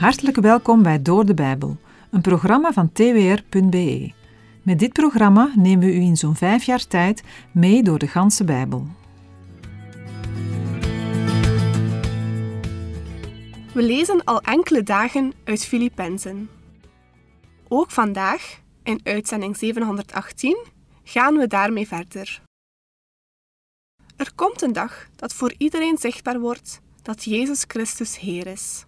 Hartelijk welkom bij Door de Bijbel, een programma van twr.be. Met dit programma nemen we u in zo'n vijf jaar tijd mee door de ganse Bijbel. We lezen al enkele dagen uit Filippenzen. Ook vandaag, in uitzending 718, gaan we daarmee verder. Er komt een dag dat voor iedereen zichtbaar wordt dat Jezus Christus Heer is.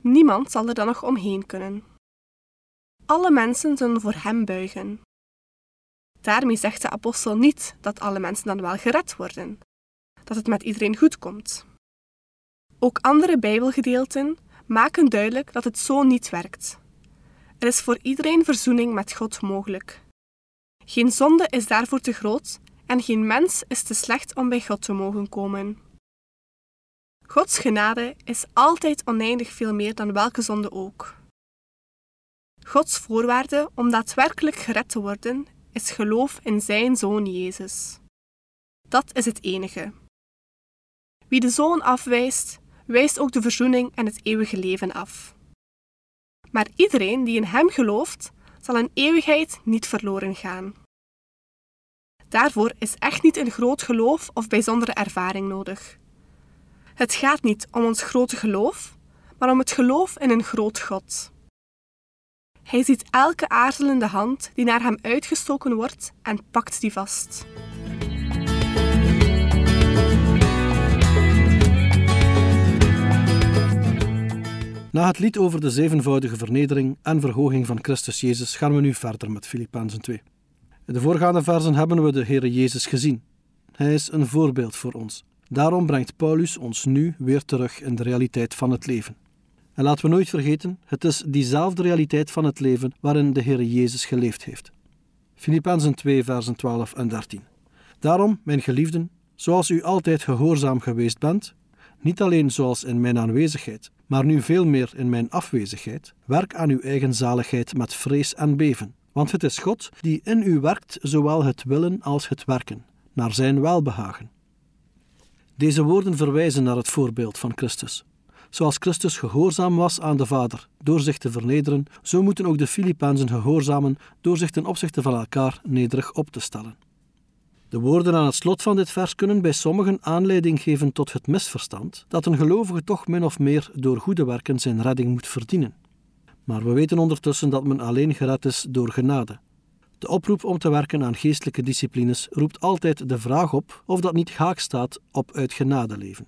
Niemand zal er dan nog omheen kunnen. Alle mensen zullen voor Hem buigen. Daarmee zegt de apostel niet dat alle mensen dan wel gered worden, dat het met iedereen goed komt. Ook andere Bijbelgedeelten maken duidelijk dat het zo niet werkt. Er is voor iedereen verzoening met God mogelijk. Geen zonde is daarvoor te groot en geen mens is te slecht om bij God te mogen komen. Gods genade is altijd oneindig veel meer dan welke zonde ook. Gods voorwaarde om daadwerkelijk gered te worden is geloof in Zijn Zoon Jezus. Dat is het enige. Wie de Zoon afwijst, wijst ook de verzoening en het eeuwige leven af. Maar iedereen die in Hem gelooft, zal in eeuwigheid niet verloren gaan. Daarvoor is echt niet een groot geloof of bijzondere ervaring nodig. Het gaat niet om ons grote geloof, maar om het geloof in een groot God. Hij ziet elke aarzelende hand die naar hem uitgestoken wordt en pakt die vast. Na het lied over de zevenvoudige vernedering en verhoging van Christus Jezus gaan we nu verder met Filippenzen 2. In de voorgaande versen hebben we de Heere Jezus gezien. Hij is een voorbeeld voor ons. Daarom brengt Paulus ons nu weer terug in de realiteit van het leven. En laten we nooit vergeten, het is diezelfde realiteit van het leven waarin de Heere Jezus geleefd heeft. Filippenzen 2, versen 12 en 13. Daarom, mijn geliefden, zoals u altijd gehoorzaam geweest bent, niet alleen zoals in mijn aanwezigheid, maar nu veel meer in mijn afwezigheid, werk aan uw eigen zaligheid met vrees en beven. Want het is God die in u werkt, zowel het willen als het werken, naar zijn welbehagen. Deze woorden verwijzen naar het voorbeeld van Christus. Zoals Christus gehoorzaam was aan de Vader door zich te vernederen, zo moeten ook de Filippenzen gehoorzamen door zich ten opzichte van elkaar nederig op te stellen. De woorden aan het slot van dit vers kunnen bij sommigen aanleiding geven tot het misverstand dat een gelovige toch min of meer door goede werken zijn redding moet verdienen. Maar we weten ondertussen dat men alleen gered is door genade. De oproep om te werken aan geestelijke disciplines roept altijd de vraag op of dat niet haak staat op uit genade leven.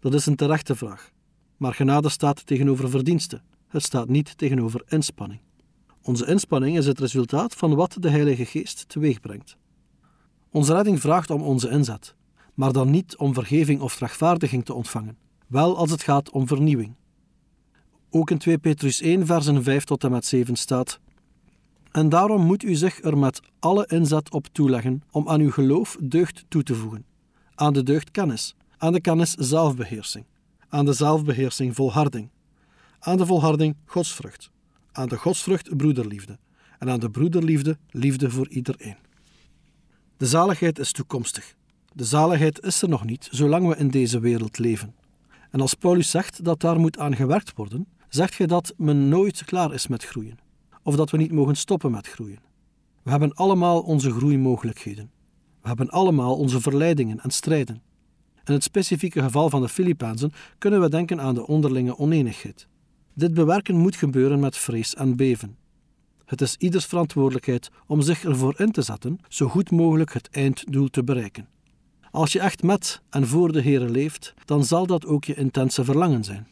Dat is een terechte vraag. Maar genade staat tegenover verdiensten. Het staat niet tegenover inspanning. Onze inspanning is het resultaat van wat de Heilige Geest teweegbrengt. Onze redding vraagt om onze inzet, maar dan niet om vergeving of rechtvaardiging te ontvangen, wel als het gaat om vernieuwing. Ook in 2 Petrus 1, versen 5 tot en met 7 staat: En daarom moet u zich er met alle inzet op toeleggen om aan uw geloof deugd toe te voegen, aan de deugd kennis, aan de kennis zelfbeheersing, aan de zelfbeheersing volharding, aan de volharding godsvrucht, aan de godsvrucht broederliefde en aan de broederliefde liefde voor iedereen. De zaligheid is toekomstig. De zaligheid is er nog niet, zolang we in deze wereld leven. En als Paulus zegt dat daar moet aan gewerkt worden, zegt hij dat men nooit klaar is met groeien, of dat we niet mogen stoppen met groeien. We hebben allemaal onze groeimogelijkheden. We hebben allemaal onze verleidingen en strijden. In het specifieke geval van de Filipijnzen kunnen we denken aan de onderlinge oneenigheid. Dit bewerken moet gebeuren met vrees en beven. Het is ieders verantwoordelijkheid om zich ervoor in te zetten zo goed mogelijk het einddoel te bereiken. Als je echt met en voor de Heere leeft, dan zal dat ook je intense verlangen zijn.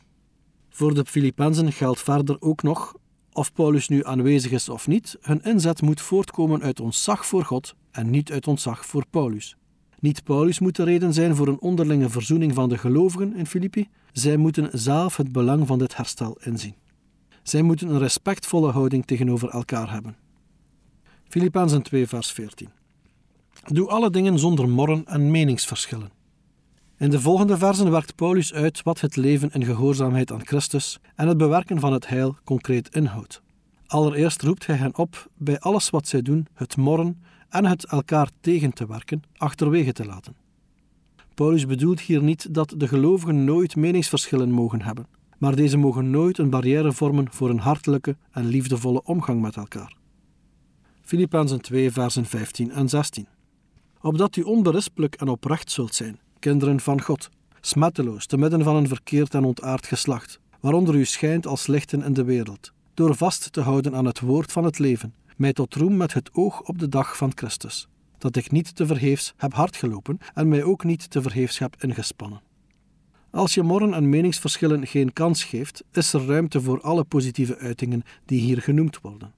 Voor de Filippenzen geldt verder ook nog, of Paulus nu aanwezig is of niet, hun inzet moet voortkomen uit ontzag voor God en niet uit ontzag voor Paulus. Niet Paulus moet de reden zijn voor een onderlinge verzoening van de gelovigen in Filippi, zij moeten zelf het belang van dit herstel inzien. Zij moeten een respectvolle houding tegenover elkaar hebben. Filippenzen 2 vers 14 Doe alle dingen zonder morren en meningsverschillen. In de volgende versen werkt Paulus uit wat het leven in gehoorzaamheid aan Christus en het bewerken van het heil concreet inhoudt. Allereerst roept hij hen op bij alles wat zij doen het morren en het elkaar tegen te werken achterwege te laten. Paulus bedoelt hier niet dat de gelovigen nooit meningsverschillen mogen hebben. maar deze mogen nooit een barrière vormen voor een hartelijke en liefdevolle omgang met elkaar. Filippenzen 2, versen 15 en 16. Opdat u onberispelijk en oprecht zult zijn, kinderen van God, smetteloos te midden van een verkeerd en ontaard geslacht, waaronder u schijnt als lichten in de wereld, door vast te houden aan het woord van het leven, mij tot roem met het oog op de dag van Christus, dat ik niet te vergeefs heb hard gelopen en mij ook niet te vergeefs heb ingespannen. Als je morren en meningsverschillen geen kans geeft, is er ruimte voor alle positieve uitingen die hier genoemd worden.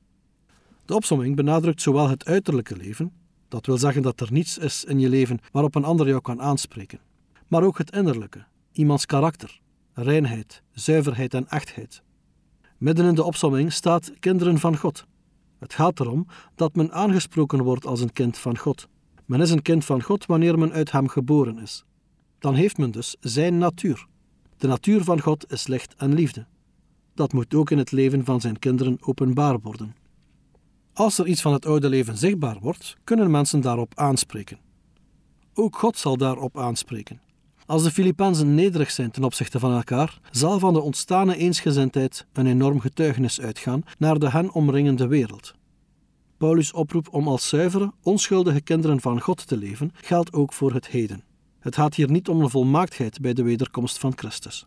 De opsomming benadrukt zowel het uiterlijke leven, dat wil zeggen dat er niets is in je leven waarop een ander jou kan aanspreken, maar ook het innerlijke, iemands karakter, reinheid, zuiverheid en echtheid. Midden in de opsomming staat kinderen van God. Het gaat erom dat men aangesproken wordt als een kind van God. Men is een kind van God wanneer men uit hem geboren is. Dan heeft men dus zijn natuur. De natuur van God is licht en liefde. Dat moet ook in het leven van zijn kinderen openbaar worden. Als er iets van het oude leven zichtbaar wordt, kunnen mensen daarop aanspreken. Ook God zal daarop aanspreken. Als de Filippenzen nederig zijn ten opzichte van elkaar, zal van de ontstane eensgezindheid een enorm getuigenis uitgaan naar de hen omringende wereld. Paulus' oproep om als zuivere, onschuldige kinderen van God te leven geldt ook voor het heden. Het gaat hier niet om een volmaaktheid bij de wederkomst van Christus.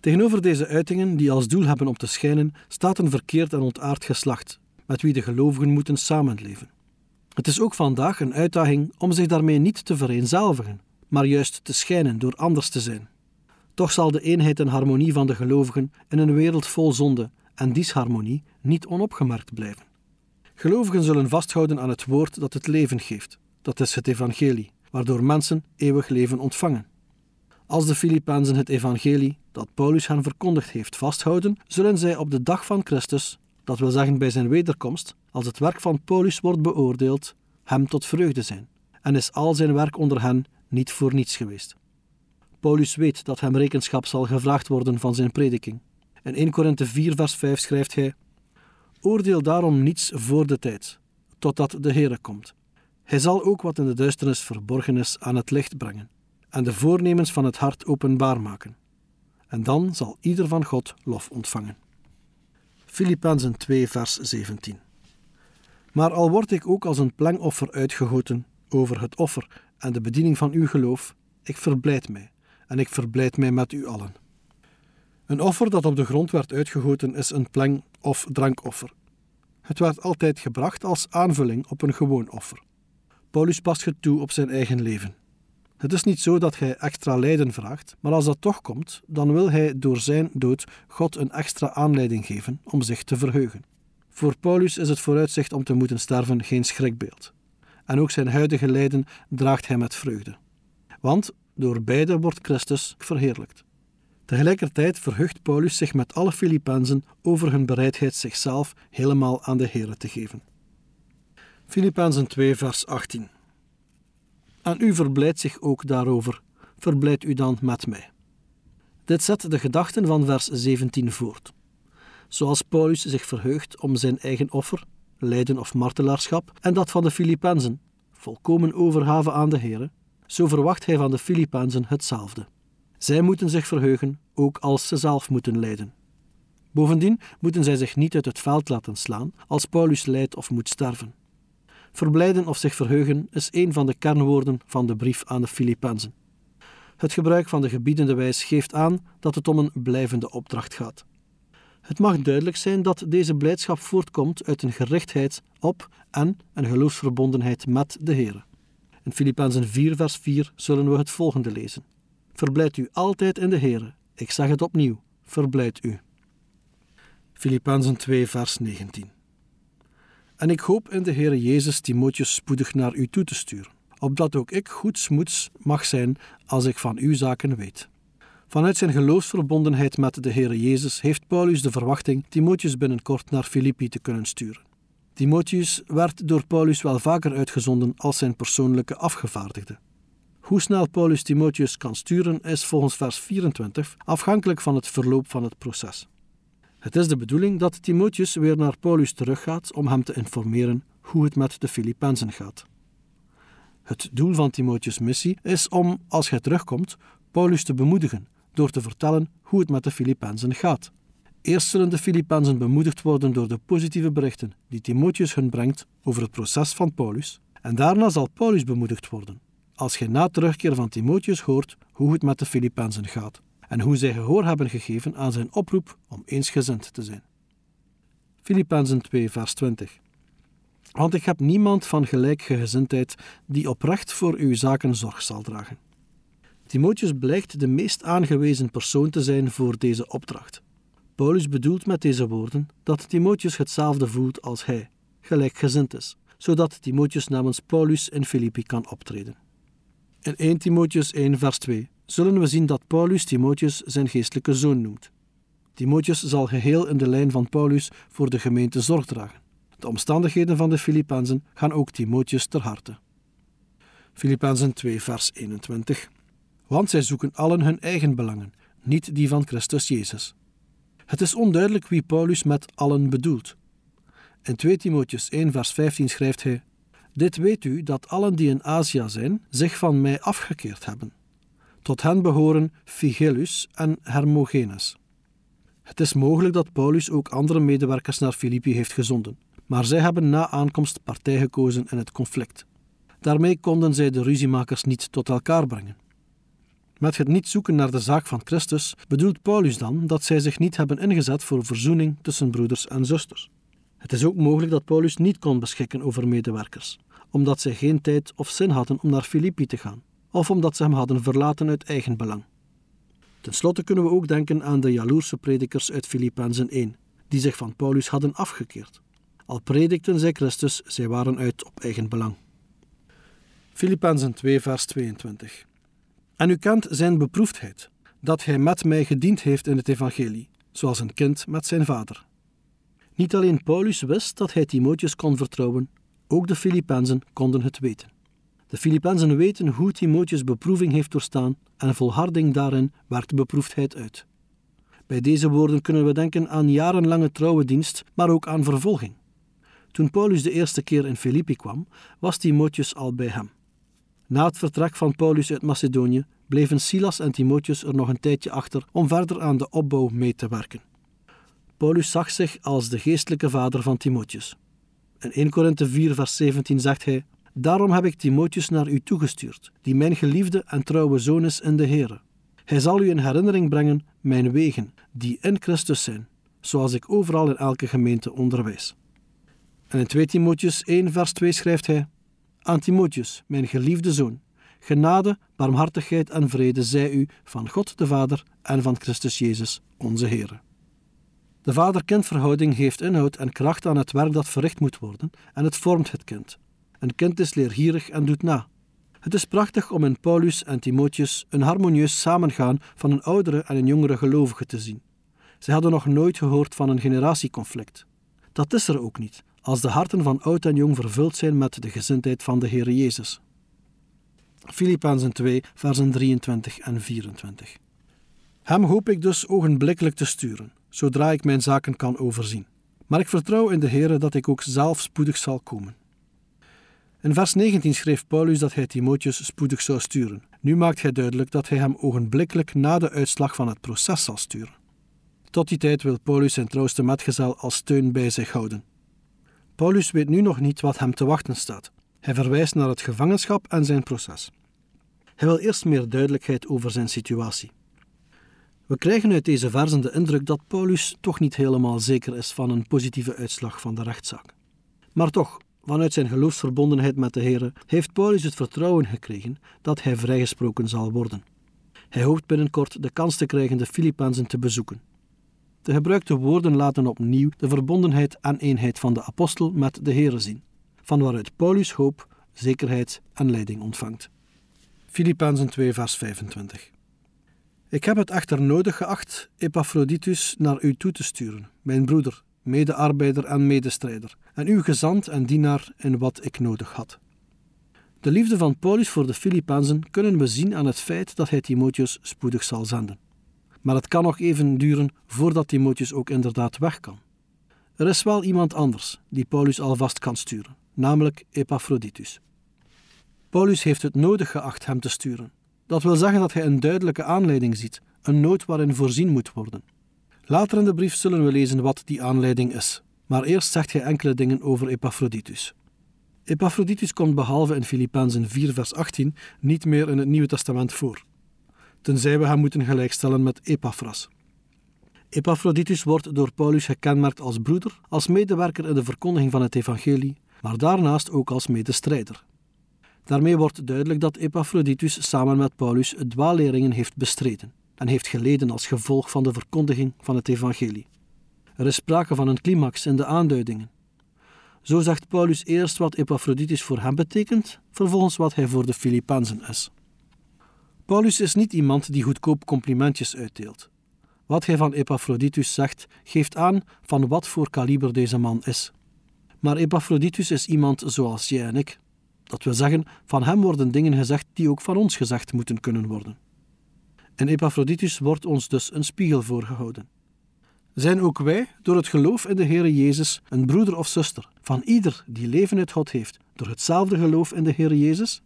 Tegenover deze uitingen, die als doel hebben om te schijnen, staat een verkeerd en ontaard geslacht, met wie de gelovigen moeten samenleven. Het is ook vandaag een uitdaging om zich daarmee niet te vereenzelvigen, maar juist te schijnen door anders te zijn. Toch zal de eenheid en harmonie van de gelovigen in een wereld vol zonde en disharmonie niet onopgemerkt blijven. Gelovigen zullen vasthouden aan het woord dat het leven geeft, dat is het evangelie, waardoor mensen eeuwig leven ontvangen. Als de Filippenzen het evangelie dat Paulus hen verkondigd heeft vasthouden, zullen zij op de dag van Christus, dat wil zeggen bij zijn wederkomst, als het werk van Paulus wordt beoordeeld, hem tot vreugde zijn, en is al zijn werk onder hen niet voor niets geweest. Paulus weet dat hem rekenschap zal gevraagd worden van zijn prediking. In 1 Korinthe 4 vers 5 schrijft hij Oordeel daarom niets voor de tijd, totdat de Heere komt. Hij zal ook wat in de duisternis verborgen is aan het licht brengen en de voornemens van het hart openbaar maken. En dan zal ieder van God lof ontvangen. Filippenzen 2 vers 17 Maar al word ik ook als een plengoffer uitgegoten over het offer en de bediening van uw geloof, ik verblijd mij en ik verblijd mij met u allen. Een offer dat op de grond werd uitgegoten is een pleng- of drankoffer. Het werd altijd gebracht als aanvulling op een gewoon offer. Paulus past het toe op zijn eigen leven. Het is niet zo dat hij extra lijden vraagt, maar als dat toch komt, dan wil hij door zijn dood God een extra aanleiding geven om zich te verheugen. Voor Paulus is het vooruitzicht om te moeten sterven geen schrikbeeld. En ook zijn huidige lijden draagt hij met vreugde. Want door beide wordt Christus verheerlijkt. Tegelijkertijd verheugt Paulus zich met alle Filippenzen over hun bereidheid zichzelf helemaal aan de Here te geven. Filippenzen 2, vers 18. En u verblijdt zich ook daarover, verblijd u dan met mij. Dit zet de gedachten van vers 17 voort. Zoals Paulus zich verheugt om zijn eigen offer, lijden of martelaarschap, en dat van de Filippenzen, volkomen overhaven aan de Here, zo verwacht hij van de Filippenzen hetzelfde. Zij moeten zich verheugen, ook als ze zelf moeten lijden. Bovendien moeten zij zich niet uit het veld laten slaan als Paulus lijdt of moet sterven. Verblijden of zich verheugen is een van de kernwoorden van de brief aan de Filippenzen. Het gebruik van de gebiedende wijs geeft aan dat het om een blijvende opdracht gaat. Het mag duidelijk zijn dat deze blijdschap voortkomt uit een gerichtheid op en een geloofsverbondenheid met de Heer. In Filippenzen 4 vers 4 zullen we het volgende lezen. Verblijd u altijd in de Heer. Ik zeg het opnieuw, verblijd u. Filippenzen 2 vers 19 En ik hoop in de Heer Jezus Timotheus spoedig naar u toe te sturen, opdat ook ik goedsmoeds mag zijn als ik van uw zaken weet. Vanuit zijn geloofsverbondenheid met de Heer Jezus heeft Paulus de verwachting Timotheus binnenkort naar Filippi te kunnen sturen. Timotheus werd door Paulus wel vaker uitgezonden als zijn persoonlijke afgevaardigde. Hoe snel Paulus Timotheus kan sturen is volgens vers 24 afhankelijk van het verloop van het proces. Het is de bedoeling dat Timotheus weer naar Paulus teruggaat om hem te informeren hoe het met de Filippenzen gaat. Het doel van Timotheus' missie is om, als hij terugkomt, Paulus te bemoedigen door te vertellen hoe het met de Filippenzen gaat. Eerst zullen de Filippenzen bemoedigd worden door de positieve berichten die Timotheus hun brengt over het proces van Paulus, en daarna zal Paulus bemoedigd worden, als hij na terugkeer van Timotheus hoort hoe het met de Filippenzen gaat en hoe zij gehoor hebben gegeven aan zijn oproep om eensgezind te zijn. Filippenzen 2, vers 20. Want ik heb niemand van gelijke gezindheid die oprecht voor uw zaken zorg zal dragen. Timotheus blijkt de meest aangewezen persoon te zijn voor deze opdracht. Paulus bedoelt met deze woorden dat Timotheus hetzelfde voelt als hij, gelijkgezind is, zodat Timotheus namens Paulus in Filippi kan optreden. In 1 Timotheus 1 vers 2 zullen we zien dat Paulus Timotheus zijn geestelijke zoon noemt. Timotheus zal geheel in de lijn van Paulus voor de gemeente zorg dragen. De omstandigheden van de Filippenzen gaan ook Timotheus ter harte. Filippenzen 2 vers 21 Want zij zoeken allen hun eigen belangen, niet die van Christus Jezus. Het is onduidelijk wie Paulus met allen bedoelt. In 2 Timotheus 1 vers 15 schrijft hij Dit weet u dat allen die in Azië zijn zich van mij afgekeerd hebben. Tot hen behoren Phygellus en Hermogenes. Het is mogelijk dat Paulus ook andere medewerkers naar Filippi heeft gezonden, maar zij hebben na aankomst partij gekozen in het conflict. Daarmee konden zij de ruziemakers niet tot elkaar brengen. Met het niet zoeken naar de zaak van Christus bedoelt Paulus dan dat zij zich niet hebben ingezet voor verzoening tussen broeders en zusters. Het is ook mogelijk dat Paulus niet kon beschikken over medewerkers, omdat zij geen tijd of zin hadden om naar Filippi te gaan, of omdat ze hem hadden verlaten uit eigen belang. Ten slotte kunnen we ook denken aan de jaloerse predikers uit Filippenzen 1, die zich van Paulus hadden afgekeerd. Al predikten zij Christus, zij waren uit op eigen belang. Filippenzen 2, vers 22. En u kent zijn beproefdheid, dat hij met mij gediend heeft in het evangelie, zoals een kind met zijn vader. Niet alleen Paulus wist dat hij Timotheus kon vertrouwen, ook de Filippenzen konden het weten. De Filippenzen weten hoe Timotheus beproeving heeft doorstaan en volharding daarin werkt beproefdheid uit. Bij deze woorden kunnen we denken aan jarenlange trouwe dienst, maar ook aan vervolging. Toen Paulus de eerste keer in Filippi kwam, was Timotheus al bij hem. Na het vertrek van Paulus uit Macedonië bleven Silas en Timotheus er nog een tijdje achter om verder aan de opbouw mee te werken. Paulus zag zich als de geestelijke vader van Timotheus. In 1 Korinthe 4 vers 17 zegt hij Daarom heb ik Timotheus naar u toegestuurd, die mijn geliefde en trouwe zoon is in de Heere. Hij zal u in herinnering brengen mijn wegen, die in Christus zijn, zoals ik overal in elke gemeente onderwijs. En in 2 Timotheus 1 vers 2 schrijft hij Aan Timotheus, mijn geliefde zoon, genade, barmhartigheid en vrede zij u van God de Vader en van Christus Jezus, onze Heere. De vader-kindverhouding geeft inhoud en kracht aan het werk dat verricht moet worden en het vormt het kind. Een kind is leergierig en doet na. Het is prachtig om in Paulus en Timotheus een harmonieus samengaan van een oudere en een jongere gelovige te zien. Zij hadden nog nooit gehoord van een generatieconflict. Dat is er ook niet, als de harten van oud en jong vervuld zijn met de gezindheid van de Heer Jezus. Filippenzen 2, versen 23 en 24. Hem hoop ik dus ogenblikkelijk te sturen, zodra ik mijn zaken kan overzien. Maar ik vertrouw in de Heer dat ik ook zelf spoedig zal komen. In vers 19 schreef Paulus dat hij Timotheus spoedig zou sturen. Nu maakt hij duidelijk dat hij hem ogenblikkelijk na de uitslag van het proces zal sturen. Tot die tijd wil Paulus zijn trouwste metgezel als steun bij zich houden. Paulus weet nu nog niet wat hem te wachten staat. Hij verwijst naar het gevangenschap en zijn proces. Hij wil eerst meer duidelijkheid over zijn situatie. We krijgen uit deze versen de indruk dat Paulus toch niet helemaal zeker is van een positieve uitslag van de rechtszaak. Maar toch, Vanuit zijn geloofsverbondenheid met de Heer heeft Paulus het vertrouwen gekregen dat hij vrijgesproken zal worden. Hij hoopt binnenkort de kans te krijgen de Filippenzen te bezoeken. De gebruikte woorden laten opnieuw de verbondenheid en eenheid van de apostel met de Heer zien, van waaruit Paulus hoop, zekerheid en leiding ontvangt. Filippenzen 2 vers 25 Ik heb het echter nodig geacht Epaphroditus naar u toe te sturen, mijn broeder, medearbeider en medestrijder, en uw gezant en dienaar in wat ik nodig had. De liefde van Paulus voor de Filippenzen kunnen we zien aan het feit dat hij Timotheus spoedig zal zenden. Maar het kan nog even duren voordat Timotheus ook inderdaad weg kan. Er is wel iemand anders die Paulus alvast kan sturen, namelijk Epaphroditus. Paulus heeft het nodig geacht hem te sturen. Dat wil zeggen dat hij een duidelijke aanleiding ziet, een nood waarin voorzien moet worden. Later in de brief zullen we lezen wat die aanleiding is, maar eerst zegt hij enkele dingen over Epaphroditus. Epaphroditus komt behalve in Filippenzen 4 vers 18 niet meer in het Nieuwe Testament voor, tenzij we hem moeten gelijkstellen met Epaphras. Epaphroditus wordt door Paulus gekenmerkt als broeder, als medewerker in de verkondiging van het evangelie, maar daarnaast ook als medestrijder. Daarmee wordt duidelijk dat Epaphroditus samen met Paulus dwaalleringen heeft bestreden en heeft geleden als gevolg van de verkondiging van het evangelie. Er is sprake van een climax in de aanduidingen. Zo zegt Paulus eerst wat Epaphroditus voor hem betekent, vervolgens wat hij voor de Filippenzen is. Paulus is niet iemand die goedkoop complimentjes uitdeelt. Wat hij van Epaphroditus zegt, geeft aan van wat voor kaliber deze man is. Maar Epaphroditus is iemand zoals jij en ik. Dat wil zeggen, van hem worden dingen gezegd die ook van ons gezegd moeten kunnen worden. En Epaphroditus wordt ons dus een spiegel voorgehouden. Zijn ook wij, door het geloof in de Heere Jezus, een broeder of zuster van ieder die leven uit God heeft, door hetzelfde geloof in de Heere Jezus?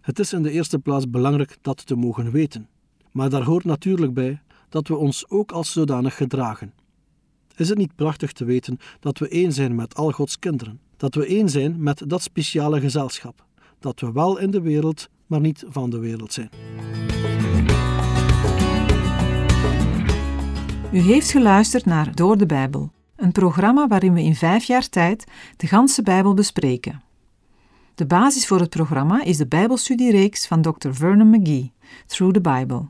Het is in de eerste plaats belangrijk dat te mogen weten, maar daar hoort natuurlijk bij dat we ons ook als zodanig gedragen. Is het niet prachtig te weten dat we één zijn met al Gods kinderen, dat we één zijn met dat speciale gezelschap, dat we wel in de wereld, maar niet van de wereld zijn? U heeft geluisterd naar Door de Bijbel, een programma waarin we in vijf jaar tijd de ganse Bijbel bespreken. De basis voor het programma is de Bijbelstudiereeks van Dr. Vernon McGee, Through the Bible.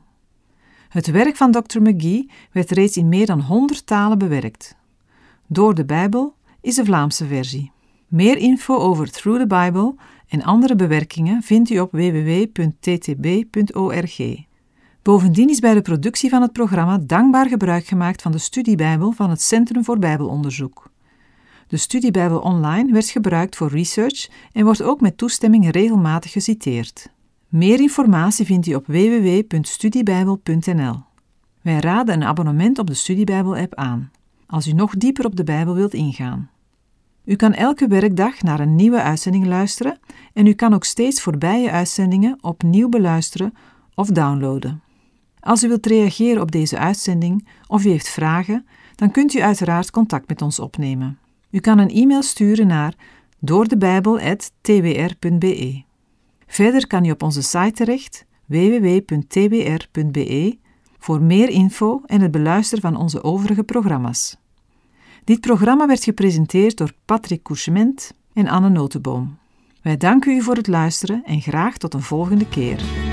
Het werk van Dr. McGee werd reeds in meer dan 100 talen bewerkt. Door de Bijbel is de Vlaamse versie. Meer info over Through the Bible en andere bewerkingen vindt u op www.ttb.org. Bovendien is bij de productie van het programma dankbaar gebruik gemaakt van de studiebijbel van het Centrum voor Bijbelonderzoek. De studiebijbel online werd gebruikt voor research en wordt ook met toestemming regelmatig geciteerd. Meer informatie vindt u op www.studiebijbel.nl. Wij raden een abonnement op de Studiebijbel-app aan, als u nog dieper op de Bijbel wilt ingaan. U kan elke werkdag naar een nieuwe uitzending luisteren en u kan ook steeds voorbije uitzendingen opnieuw beluisteren of downloaden. Als u wilt reageren op deze uitzending of u heeft vragen, dan kunt u uiteraard contact met ons opnemen. U kan een e-mail sturen naar doordebijbel.twr.be. Verder kan u op onze site terecht www.twr.be voor meer info en het beluisteren van onze overige programma's. Dit programma werd gepresenteerd door Patrick Couchement en Anne Notenboom. Wij danken u voor het luisteren en graag tot een volgende keer.